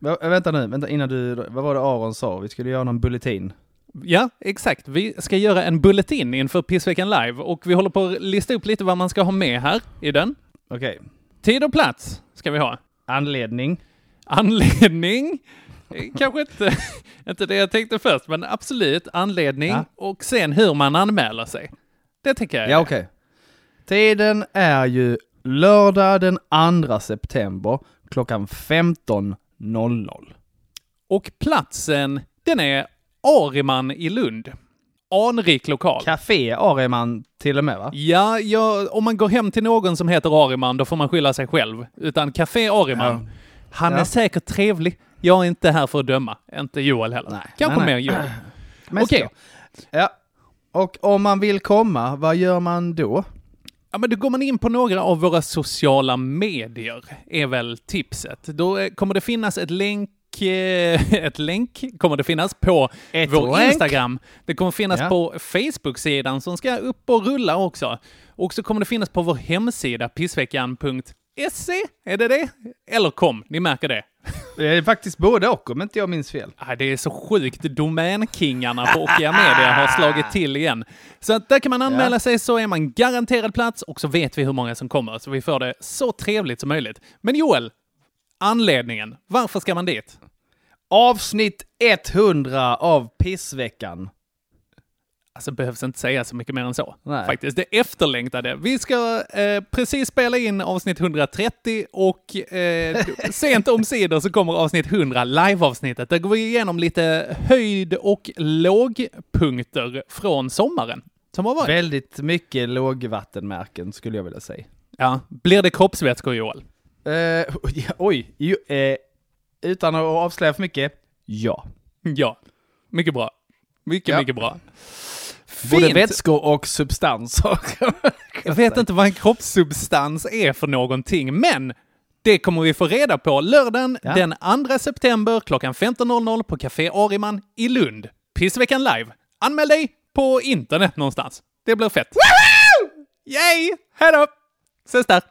Vä- Vänta nu, vänta innan du, vad var det Aron sa? Vi skulle göra någon bulletin. Ja, exakt. Vi ska göra en bulletin inför Pissveckan live och vi håller på att lista upp lite vad man ska ha med här i den. Okej. Tid och plats ska vi ha. Anledning. Anledning? Eh, Kanske inte, inte det jag tänkte först, men absolut anledning Ja. och sen hur man anmäler sig. Det tänker jag. Ja, okej. Tiden är ju lördag den 2 september klockan 15.00. Och platsen, den är Ariman i Lund. Anrik lokal. Café Areman till och med va? Ja, ja, om man går hem till någon som heter Ariman, då får man skylla sig själv. Utan Café Ariman, Ja. han Ja. är säkert trevlig. Jag är inte här för att döma. Inte Joel heller. Nej, Kanske nej, mer nej. Joel. Okej. jag. Ja. Och om man vill komma, vad gör man då? Ja, men då går man in på några av våra sociala medier, är väl tipset. Då eh, kommer det finnas ett länk eh, ett länk kommer det finnas på Ett vår länk. Instagram. Det kommer finnas Ja. på Facebook-sidan som ska upp och rulla också. Och så kommer det finnas på vår hemsida pissveckan.se. Är det det? Eller kom, ni märker det. Det är faktiskt både och om inte jag minns fel. Ah, Det är så sjukt. Domänkingarna på Okia Media har slagit till igen. Så att där kan man anmäla Ja. sig så är man garanterad plats och så vet vi hur många som kommer så vi får det så trevligt som möjligt. Men Joel, anledningen. Varför ska man dit? Avsnitt 100 av Pissveckan. Alltså behövs inte säga så mycket mer än så. Nej. Faktiskt, det efterlängtade. Vi ska eh, precis spela in avsnitt 130 och eh, sent omsider så kommer avsnitt 100, liveavsnittet. Där går vi igenom lite höjd och lågpunkter från sommaren som har varit. Väldigt mycket lågvattenmärken skulle jag vilja säga. Ja, blir det kroppsvätskor Joel? Eh, oj, ju, eh, utan att avslöja för mycket, ja. Ja. Mycket bra. Mycket, Ja. mycket bra. Både Fint. vätskor och substanser. Jag vet inte vad en kroppssubstans är för någonting, men det kommer vi få reda på lördagen Ja. den 2 september klockan 15.00 på Café Ariman i Lund. Pissveckan live. Anmäl dig på internet någonstans. Det blir fett. Yay! Hej då! Ses där!